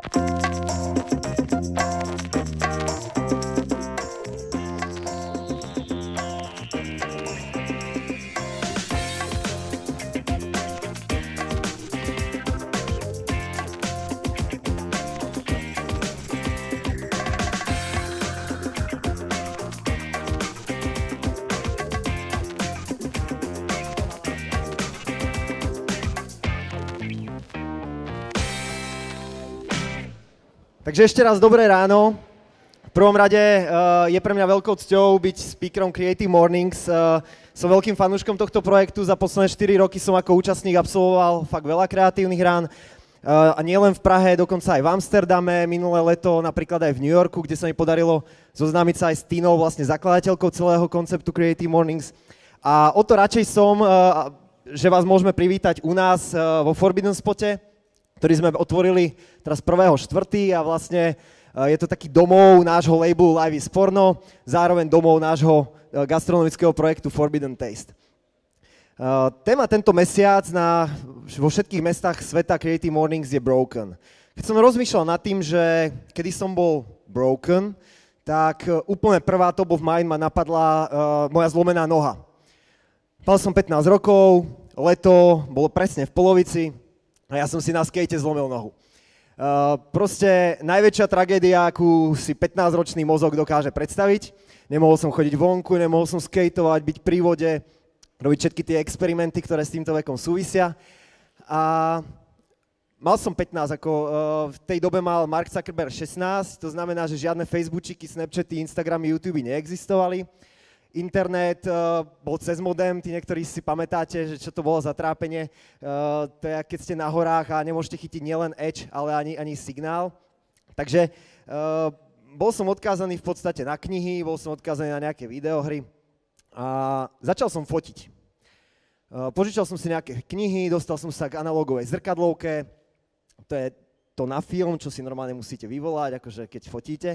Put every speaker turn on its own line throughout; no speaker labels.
フフフフ。Takže ešte raz dobré ráno. V prvom rade uh, je pre mňa veľkou cťou byť speakerom Creative Mornings. Uh, som veľkým fanúškom tohto projektu. Za posledné 4 roky som ako účastník absolvoval fakt veľa kreatívnych rán. Uh, a nielen v Prahe, dokonca aj v Amsterdame, minulé leto napríklad aj v New Yorku, kde sa mi podarilo zoznámiť sa aj s Tinou, vlastne zakladateľkou celého konceptu Creative Mornings. A o to radšej som, že vás môžeme privítať u nás vo Forbidden Spote ktorý sme otvorili teraz 1.4. a vlastne e, je to taký domov nášho labelu Live is Porno, zároveň domov nášho e, gastronomického projektu Forbidden Taste. E, téma tento mesiac na, vo všetkých mestách sveta Creative Mornings je Broken. Keď som rozmýšľal nad tým, že kedy som bol broken, tak úplne prvá top of mind ma napadla moja zlomená noha. Mal som 15 rokov, leto, bolo presne v polovici, a ja som si na skate zlomil nohu. Uh, proste najväčšia tragédia, akú si 15-ročný mozog dokáže predstaviť. Nemohol som chodiť vonku, nemohol som skateovať, byť pri vode, robiť všetky tie experimenty, ktoré s týmto vekom súvisia. A mal som 15, ako uh, v tej dobe mal Mark Zuckerberg 16, to znamená, že žiadne Facebooky, Snapchaty, Instagramy, YouTube neexistovali internet uh, bol cez modem, tí niektorí si pamätáte, že čo to bolo za trápenie. Uh, to je, keď ste na horách a nemôžete chytiť nielen edge, ale ani, ani signál. Takže uh, bol som odkázaný v podstate na knihy, bol som odkázaný na nejaké videohry a začal som fotiť. Požičal som si nejaké knihy, dostal som sa k analogovej zrkadlovke, to je to na film, čo si normálne musíte vyvolať, akože keď fotíte.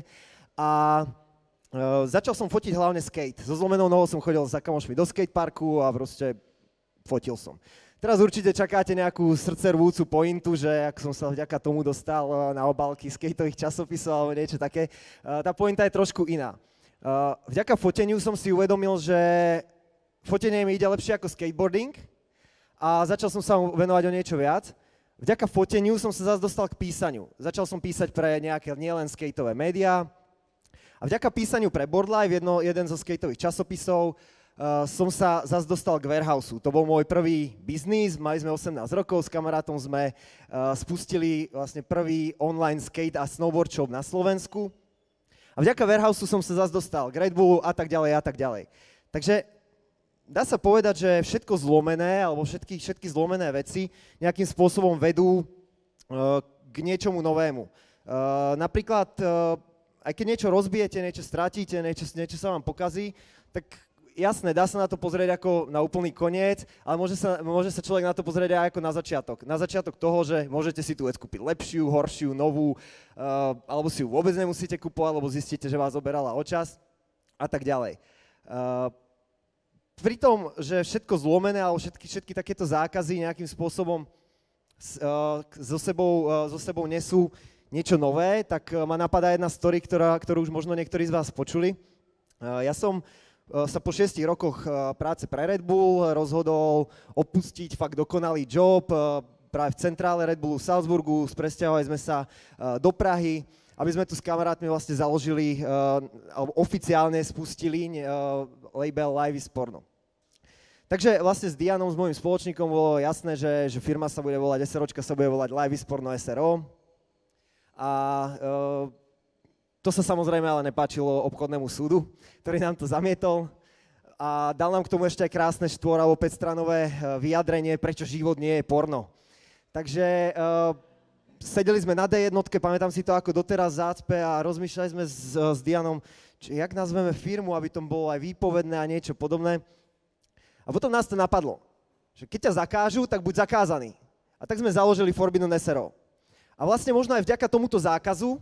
A Uh, začal som fotiť hlavne skate. So zlomenou nohou som chodil za kamošmi do skateparku a proste fotil som. Teraz určite čakáte nejakú srdcervúcu pointu, že ak som sa vďaka tomu dostal eh, na obálky skateových časopisov alebo niečo také. Uh, tá pointa je trošku iná. Uh, vďaka foteniu som si uvedomil, že fotenie mi ide lepšie ako skateboarding a začal som sa venovať o niečo viac. Vďaka foteniu som sa zase dostal k písaniu. Začal som písať pre nejaké nielen skateové médiá, a vďaka písaniu pre BoardLive, jedno, jeden zo skateových časopisov, uh, som sa zase dostal k Warehouse. To bol môj prvý biznis, mali sme 18 rokov, s kamarátom sme uh, spustili vlastne prvý online skate a snowboard shop na Slovensku. A vďaka Warehouse som sa zase dostal k Red Bullu a tak ďalej a tak ďalej. Takže dá sa povedať, že všetko zlomené, alebo všetky, všetky zlomené veci nejakým spôsobom vedú uh, k niečomu novému. Uh, napríklad uh, aj keď niečo rozbijete, niečo stratíte, niečo, niečo sa vám pokazí, tak jasné, dá sa na to pozrieť ako na úplný koniec, ale môže sa, môže sa človek na to pozrieť aj ako na začiatok. Na začiatok toho, že môžete si tú vec kúpiť lepšiu, horšiu, novú, uh, alebo si ju vôbec nemusíte kúpovať, lebo zistíte, že vás oberala o a tak ďalej. Uh, pri tom, že všetko zlomené, alebo všetky, všetky takéto zákazy nejakým spôsobom uh, so, sebou, uh, so sebou nesú niečo nové, tak e, ma napadá jedna story, ktorá, ktorú už možno niektorí z vás počuli. E, ja som e, sa po šiestich rokoch práce pre Red Bull rozhodol opustiť fakt dokonalý job práve v centrále Red Bullu v Salzburgu, spresťahovali sme sa do Prahy, aby sme tu s kamarátmi vlastne založili, alebo oficiálne spustili label Live is Porno. Takže vlastne s Dianom, s môjim spoločníkom, bolo jasné, že, že firma sa bude volať, SROčka sa bude volať Live is Porno SRO. A uh, to sa samozrejme ale nepáčilo obchodnému súdu, ktorý nám to zamietol a dal nám k tomu ešte aj krásne štvor alebo 5 stranové e, vyjadrenie, prečo život nie je porno. Takže uh, sedeli sme na D1, pamätám si to ako doteraz zácpe a rozmýšľali sme s, s Dianom, či, jak nazveme firmu, aby to bolo aj výpovedné a niečo podobné. A potom nás to napadlo, že keď ťa zakážu, tak buď zakázaný. A tak sme založili Forbidden SRO. A vlastne možno aj vďaka tomuto zákazu,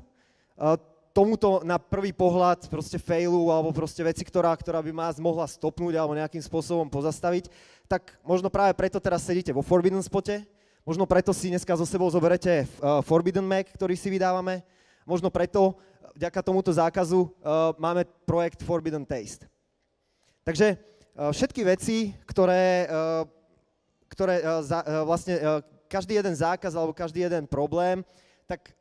tomuto na prvý pohľad proste failu alebo proste veci, ktorá, ktorá by vás mohla stopnúť alebo nejakým spôsobom pozastaviť, tak možno práve preto teraz sedíte vo Forbidden spote, Možno preto si dneska so sebou zoberete uh, Forbidden Mac, ktorý si vydávame. Možno preto, vďaka tomuto zákazu, uh, máme projekt Forbidden Taste. Takže všetky veci, ktoré, ktoré vlastne každý jeden zákaz alebo každý jeden problém, tak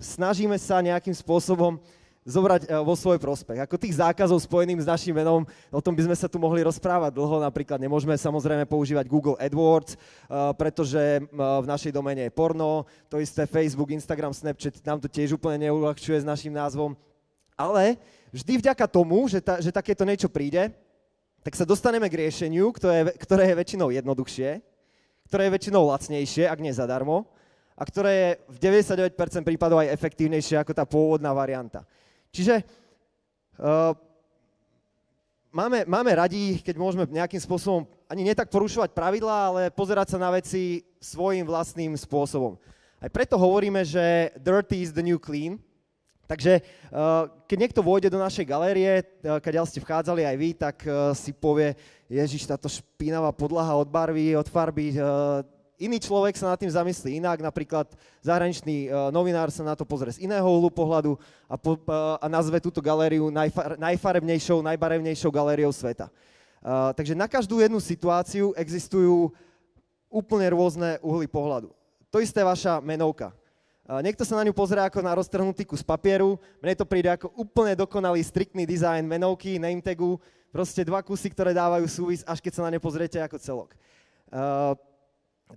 snažíme sa nejakým spôsobom zobrať eh, vo svoj prospech. Ako tých zákazov spojeným s našim menom, o tom by sme sa tu mohli rozprávať dlho. Napríklad nemôžeme samozrejme používať Google AdWords, eh, pretože eh, v našej domene je porno, to isté Facebook, Instagram, Snapchat, nám to tiež úplne neulahčuje s našim názvom. Ale vždy vďaka tomu, že, ta, že takéto niečo príde, tak sa dostaneme k riešeniu, ktoré, ktoré je väčšinou jednoduchšie, ktoré je väčšinou lacnejšie, ak nie zadarmo, a ktoré je v 99% prípadov aj efektívnejšie ako tá pôvodná varianta. Čiže uh, máme, máme radi, keď môžeme nejakým spôsobom ani netak porušovať pravidlá, ale pozerať sa na veci svojim vlastným spôsobom. Aj preto hovoríme, že dirty is the new clean. Takže uh, keď niekto vôjde do našej galérie, uh, keď ste vchádzali aj vy, tak uh, si povie, Ježiš, táto špinavá podlaha od barvy, od farby, iný človek sa nad tým zamyslí inak, napríklad zahraničný novinár sa na to pozrie z iného uhlu pohľadu a, po, a nazve túto galériu najfar, najfarebnejšou, najbarevnejšou galériou sveta. Takže na každú jednu situáciu existujú úplne rôzne uhly pohľadu. To isté vaša menovka. Uh, niekto sa na ňu pozrie ako na roztrhnutý kus papieru, mne to príde ako úplne dokonalý, striktný dizajn menovky, name tagu, proste dva kusy, ktoré dávajú súvis, až keď sa na ne pozriete ako celok. Uh,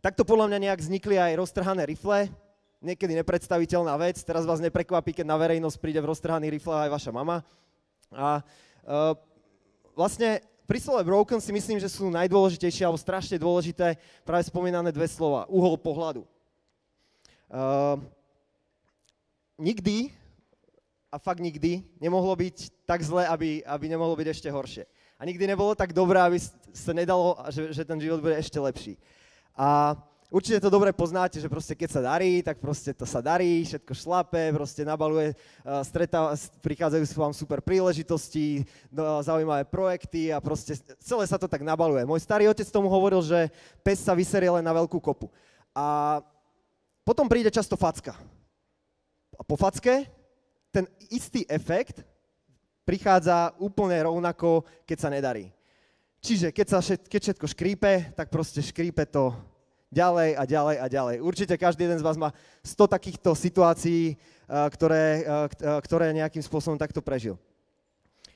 Takto podľa mňa nejak vznikli aj roztrhané rifle, niekedy nepredstaviteľná vec, teraz vás neprekvapí, keď na verejnosť príde v roztrhaných rifle aj vaša mama. A uh, vlastne pri slove broken si myslím, že sú najdôležitejšie alebo strašne dôležité práve spomínané dve slova. Uhol pohľadu. Uh, nikdy, a fakt nikdy, nemohlo byť tak zle, aby, aby nemohlo byť ešte horšie. A nikdy nebolo tak dobré, aby sa nedalo, že, že ten život bude ešte lepší. A určite to dobre poznáte, že proste keď sa darí, tak proste to sa darí, všetko šlape, proste nabaluje, stretá, prichádzajú s vám super príležitosti, zaujímavé projekty a proste celé sa to tak nabaluje. Môj starý otec tomu hovoril, že pes sa vyserie len na veľkú kopu. A potom príde často facka. A po facke ten istý efekt prichádza úplne rovnako, keď sa nedarí. Čiže keď sa všet, keď všetko škrípe, tak proste škrípe to ďalej a ďalej a ďalej. Určite každý jeden z vás má 100 takýchto situácií, eh, ktoré, eh, eh, ktoré nejakým spôsobom takto prežil.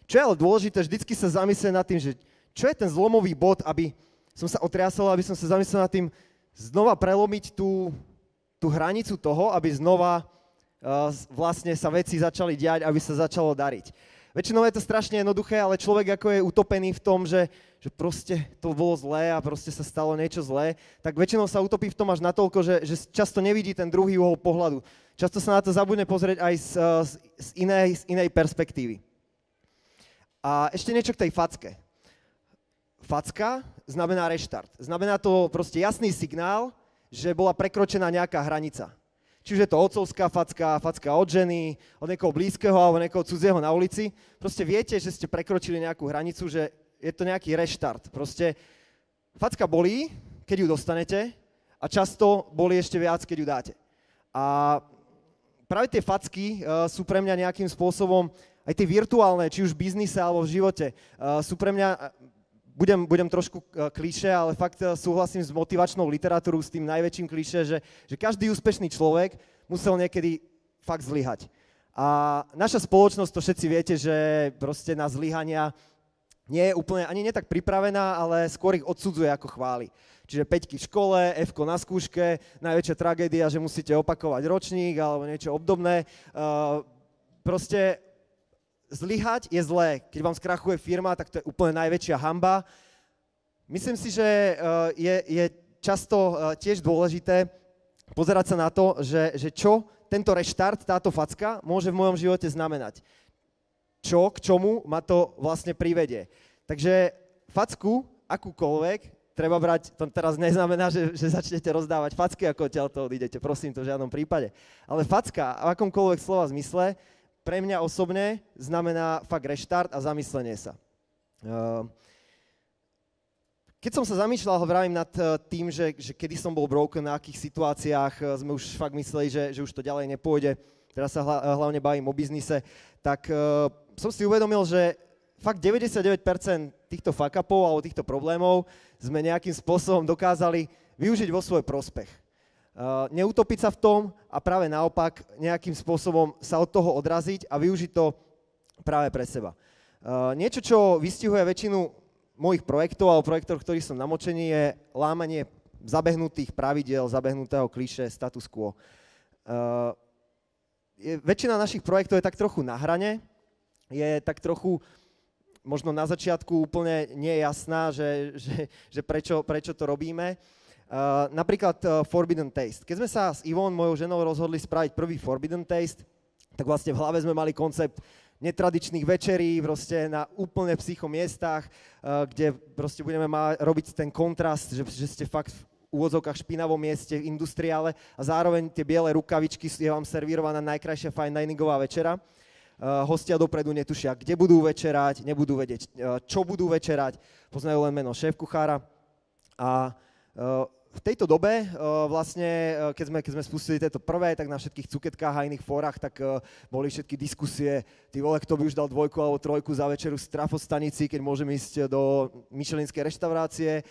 Čo je ale dôležité, vždycky sa zamyslieť nad tým, že čo je ten zlomový bod, aby som sa otriasol, aby som sa zamyslel nad tým, znova prelomiť tú, tú hranicu toho, aby znova vlastne sa veci začali diať, aby sa začalo dariť. Väčšinou je to strašne jednoduché, ale človek ako je utopený v tom, že, že proste to bolo zlé a proste sa stalo niečo zlé, tak väčšinou sa utopí v tom až natoľko, že, že často nevidí ten druhý uhol pohľadu. Často sa na to zabudne pozrieť aj z, z, z, inej, z inej perspektívy. A ešte niečo k tej facke. Facka znamená reštart. Znamená to proste jasný signál, že bola prekročená nejaká hranica. Či už je to otcovská facka, facka od ženy, od niekoho blízkeho alebo niekoho cudzieho na ulici. Proste viete, že ste prekročili nejakú hranicu, že je to nejaký reštart. Proste facka bolí, keď ju dostanete a často bolí ešte viac, keď ju dáte. A práve tie facky uh, sú pre mňa nejakým spôsobom, aj tie virtuálne, či už v biznise alebo v živote, uh, sú pre mňa budem, budem trošku e, klíše, ale fakt e, súhlasím s motivačnou literatúrou, s tým najväčším klíše, že, že každý úspešný človek musel niekedy fakt zlyhať. A naša spoločnosť, to všetci viete, že proste na zlyhania nie je úplne ani netak pripravená, ale skôr ich odsudzuje ako chváli. Čiže peťky v škole, f na skúške, najväčšia tragédia, že musíte opakovať ročník alebo niečo obdobné. Uh, proste zlyhať je zlé. Keď vám skrachuje firma, tak to je úplne najväčšia hamba. Myslím si, že eh, je, je často eh, tiež dôležité pozerať sa na to, že, že čo tento reštart, táto facka môže v mojom živote znamenať. Čo, k čomu ma to vlastne privedie. Takže facku, akúkoľvek, treba brať, to teraz neznamená, že, že začnete rozdávať facky, ako odtiaľto odídete, prosím, to v žiadnom prípade. Ale facka v akomkoľvek slova zmysle pre mňa osobne znamená fakt reštart a zamyslenie sa. Ehm, keď som sa zamýšľal, vravím nad tým, že, že kedy som bol broken, na akých situáciách sme už fakt mysleli, že, že už to ďalej nepôjde, teraz sa hlavne bavím o biznise, tak som si uvedomil, že fakt 99% týchto fuck alebo týchto problémov sme nejakým spôsobom dokázali využiť vo svoj prospech. Uh, neutopiť sa v tom a práve naopak nejakým spôsobom sa od toho odraziť a využiť to práve pre seba. Uh, niečo, čo vystihuje väčšinu mojich projektov alebo projektov, ktorých som namočený, je lámanie zabehnutých pravidel, zabehnutého kliše, status quo. Uh, je, väčšina našich projektov je tak trochu na hrane, je tak trochu možno na začiatku úplne nie je jasná, že, že, že prečo, prečo to robíme. Uh, napríklad uh, Forbidden Taste. Keď sme sa s Ivon, mojou ženou, rozhodli spraviť prvý Forbidden Taste, tak vlastne v hlave sme mali koncept netradičných večerí, proste na úplne psycho miestach, uh, kde proste budeme mať, robiť ten kontrast, že, že ste fakt v úvodzovkách špinavom mieste, v industriále a zároveň tie biele rukavičky je vám servírovaná najkrajšia fine diningová večera. Uh, hostia dopredu netušia, kde budú večerať, nebudú vedieť, uh, čo budú večerať, poznajú len meno šéf kuchára. A uh, v tejto dobe, vlastne, keď sme, keď sme spustili tieto prvé, tak na všetkých cuketkách a iných fórach, tak boli všetky diskusie, ty vole, kto by už dal dvojku alebo trojku za večeru z trafostanici, keď môžem ísť do myšelinskej reštaurácie,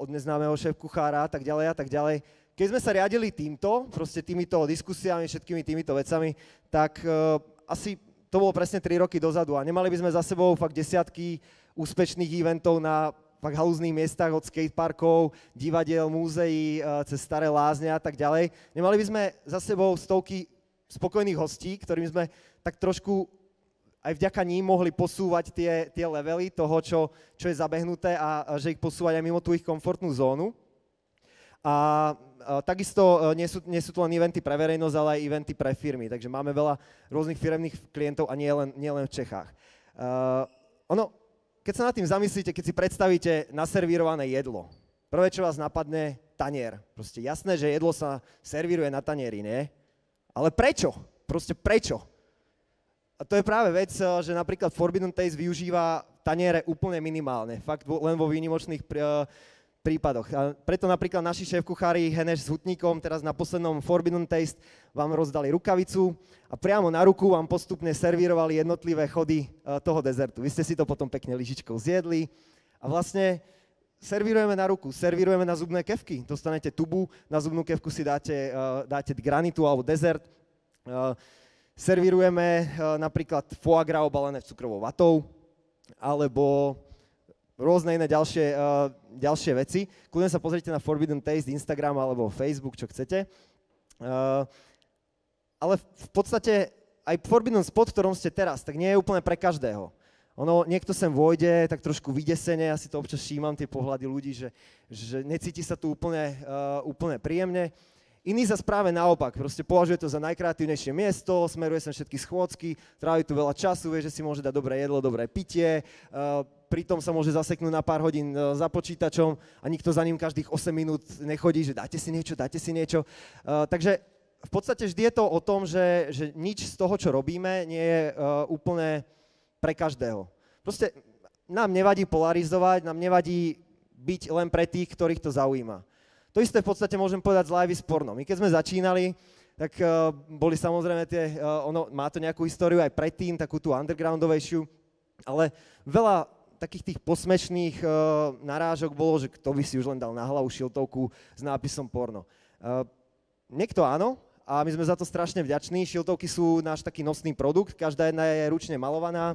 od neznámeho šéf kuchára a tak ďalej a tak ďalej. Keď sme sa riadili týmto, proste týmito diskusiami, všetkými týmito vecami, tak asi to bolo presne 3 roky dozadu a nemali by sme za sebou fakt desiatky úspešných eventov na fakt halúzných miestach od skateparkov, divadiel, múzeí, eh, cez staré lázne a tak ďalej. Nemali by sme za sebou stovky spokojných hostí, ktorým sme tak trošku aj vďaka ním mohli posúvať tie, tie levely toho, čo, čo je zabehnuté a, a že ich posúvať aj mimo tú ich komfortnú zónu. A, a takisto e, nie sú, nie sú to len eventy pre verejnosť, ale aj eventy pre firmy. Takže máme veľa rôznych firemných klientov a nie len, nie len v Čechách. Uh, ono, keď sa nad tým zamyslíte, keď si predstavíte naservírované jedlo, prvé, čo vás napadne, tanier. Proste jasné, že jedlo sa servíruje na tanieri, nie? Ale prečo? Proste prečo? A to je práve vec, e, že napríklad Forbidden Taste využíva taniere úplne minimálne. Fakt len vo výnimočných prípadoch. A preto napríklad naši šéf-kuchári Heneš s Hutníkom teraz na poslednom Forbidden Taste vám rozdali rukavicu a priamo na ruku vám postupne servírovali jednotlivé chody e, toho dezertu. Vy ste si to potom pekne lyžičkou zjedli a vlastne servírujeme na ruku, servírujeme na zubné kevky. Dostanete tubu, na zubnú kevku si dáte, e, dáte granitu alebo dezert. E, servírujeme napríklad foie gras obalené v cukrovou vatou, alebo rôzne iné ďalšie, uh, ďalšie veci. Kľudne sa pozrite na Forbidden Taste, Instagram alebo Facebook, čo chcete. Uh, ale v podstate aj Forbidden Spot, v ktorom ste teraz, tak nie je úplne pre každého. Ono, niekto sem vojde, tak trošku vydesene, ja si to občas všímam, tie pohľady ľudí, že, že necíti sa tu úplne, uh, úplne príjemne. Iný sa práve naopak, proste považuje to za najkreatívnejšie miesto, smeruje sa všetky schôdzky, trávi tu veľa času, vie, že si môže dať dobré jedlo, dobré pitie, uh, pritom sa môže zaseknúť na pár hodín uh, za počítačom a nikto za ním každých 8 minút nechodí, že dáte si niečo, dáte si niečo. Uh, takže v podstate vždy je to o tom, že, že nič z toho, čo robíme, nie je uh, úplne pre každého. Proste nám nevadí polarizovať, nám nevadí byť len pre tých, ktorých to zaujíma. To isté v podstate môžem povedať z live s. My keď sme začínali, tak boli samozrejme tie, ono má to nejakú históriu aj predtým, takú tú undergroundovejšiu, ale veľa takých tých posmešných uh, narážok bolo, že kto by si už len dal na hlavu šiltovku s nápisom porno. Uh, niekto áno, a my sme za to strašne vďační. Šiltovky sú náš taký nosný produkt, každá jedna je ručne malovaná,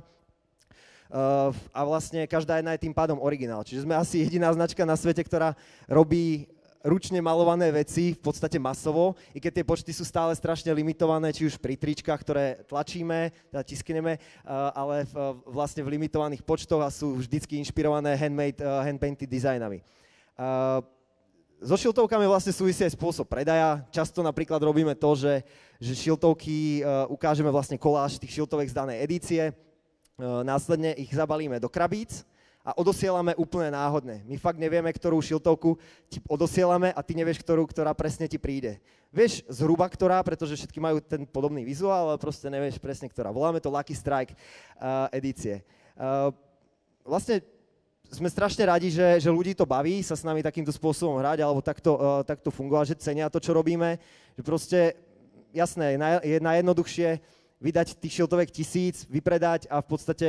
Uh, a vlastne každá jedna je tým pádom originál. Čiže sme asi jediná značka na svete, ktorá robí ručne malované veci v podstate masovo, i keď tie počty sú stále strašne limitované, či už pri tričkách, ktoré tlačíme, teda tiskneme, eh, ale v, vlastne v limitovaných počtoch a sú vždycky inšpirované handmade, uh, handpainted designami. Uh, so šiltovkami vlastne súvisí aj spôsob predaja. Často napríklad robíme to, že, že šiltovky ukážeme vlastne koláž tých šiltovek z danej edície, následne ich zabalíme do krabíc, a odosielame úplne náhodne. My fakt nevieme, ktorú šiltovku ti odosielame a ty nevieš, ktorú, ktorá presne ti príde. Vieš zhruba ktorá, pretože všetky majú ten podobný vizuál, ale proste nevieš presne ktorá. Voláme to Lucky Strike uh, edície. Uh, vlastne sme strašne radi, že, že ľudí to baví sa s nami takýmto spôsobom hrať alebo takto, uh, takto fungovať, že cenia to, čo robíme. Že proste, jasné, je, naj, je najjednoduchšie vydať tých šiltovek tisíc, vypredať a v podstate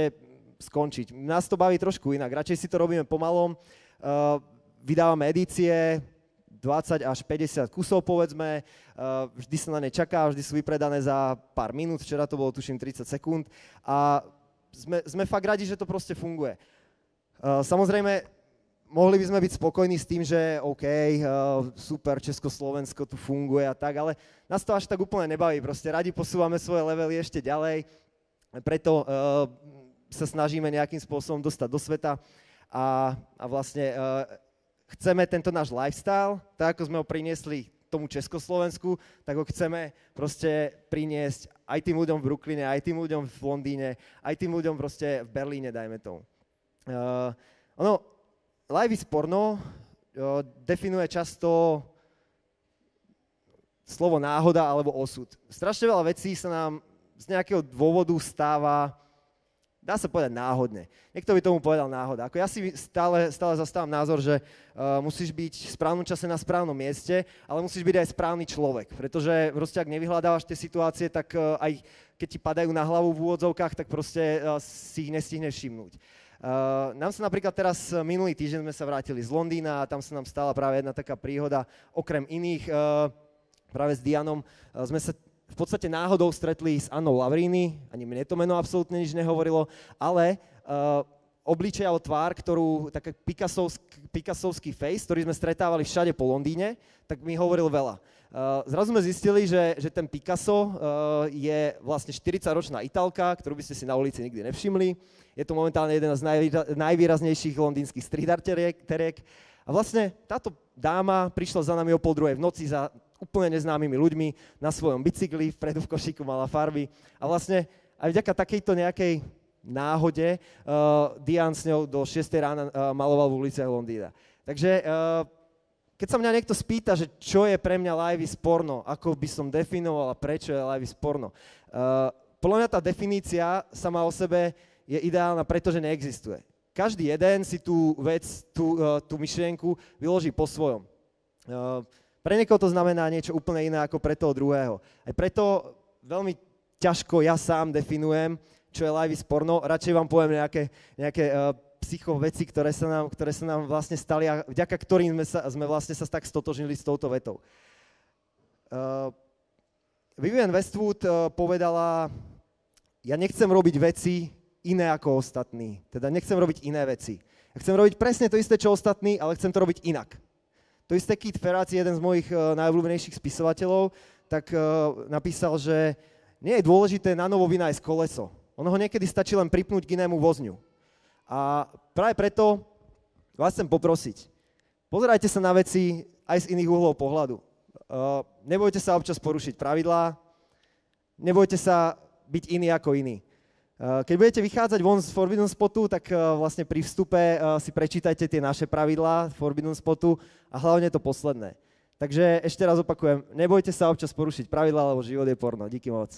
skončiť. Nás to baví trošku inak. Radšej si to robíme pomalom. Uh, vydávame edície, 20 až 50 kusov povedzme, uh, vždy sa na ne čaká, vždy sú vypredané za pár minút, včera to bolo tuším 30 sekúnd a sme, sme fakt radi, že to proste funguje. Uh, samozrejme, mohli by sme byť spokojní s tým, že OK, super, Československo tu funguje a tak, ale nás to až tak úplne nebaví, proste radi posúvame svoje levely ešte ďalej, preto sa snažíme nejakým spôsobom dostať do sveta a, a vlastne uh, chceme tento náš lifestyle, tak ako sme ho priniesli tomu Československu, tak ho chceme proste priniesť aj tým ľuďom v Brooklyne, aj tým ľuďom v Londýne, aj tým ľuďom proste v Berlíne, dajme tomu. Uh, ono, live is porno uh, definuje často slovo náhoda alebo osud. Strašne veľa vecí sa nám z nejakého dôvodu stáva dá sa povedať náhodne. Niekto by tomu povedal náhoda. Ako ja si stále, stále zastávam názor, že uh, musíš byť v správnom čase na správnom mieste, ale musíš byť aj správny človek, pretože proste ak nevyhľadávaš tie situácie, tak uh, aj keď ti padajú na hlavu v úvodzovkách, tak proste uh, si ich nestihneš všimnúť. Uh, nám sa napríklad teraz minulý týždeň sme sa vrátili z Londýna a tam sa nám stala práve jedna taká príhoda, okrem iných, uh, práve s Dianom sme sa podstate náhodou stretli s Annou Lavrini, ani mne to meno absolútne nič nehovorilo, ale uh, obličej alebo tvár, ktorú, taký Picassovský, Picassovský face, ktorý sme stretávali všade po Londýne, tak mi hovoril veľa. Uh, zrazu sme zistili, že, že ten Picasso uh, je vlastne 40-ročná Italka, ktorú by ste si na ulici nikdy nevšimli. Je to momentálne jeden z najvýraznejších londýnskych street art teriek. A vlastne táto dáma prišla za nami o pol druhej v noci za úplne neznámymi ľuďmi na svojom bicykli, vpredu v košíku mala farby a vlastne aj vďaka takejto nejakej náhode uh, Dian s ňou do 6 rána uh, maloval v uliciach Londýna. Takže uh, keď sa mňa niekto spýta, že čo je pre mňa live is porno, ako by som definoval a prečo je live is porno, uh, podľa mňa tá definícia sama o sebe je ideálna, pretože neexistuje. Každý jeden si tú vec, tú, tú myšlienku vyloží po svojom. Pre niekoho to znamená niečo úplne iné ako pre toho druhého. Aj preto veľmi ťažko ja sám definujem, čo je live porno. Radšej vám poviem nejaké, nejaké uh, psycho veci, ktoré sa, nám, ktoré sa nám vlastne stali a vďaka ktorým sme, sa, sme vlastne sa tak stotožnili s touto vetou. Uh, Vivian Westwood uh, povedala, ja nechcem robiť veci iné ako ostatní. Teda nechcem robiť iné veci. Ja chcem robiť presne to isté, čo ostatní, ale chcem to robiť inak. To isté Keith Feráci, jeden z mojich uh, najobľúbenejších spisovateľov, tak uh, napísal, že nie je dôležité na novo vynájsť koleso. Ono ho niekedy stačí len pripnúť k inému vozňu. A práve preto vás chcem poprosiť, pozerajte sa na veci aj z iných uhlov pohľadu. Uh, nebojte sa občas porušiť pravidlá, nebojte sa byť iný ako iný. Eh, keď budete vychádzať von z Forbidden Spotu, tak eh, vlastne pri vstupe eh, si prečítajte tie naše pravidlá Forbidden Spotu a hlavne to posledné. Takže ešte raz opakujem, nebojte sa občas porušiť pravidlá, lebo život je porno. Díky moc.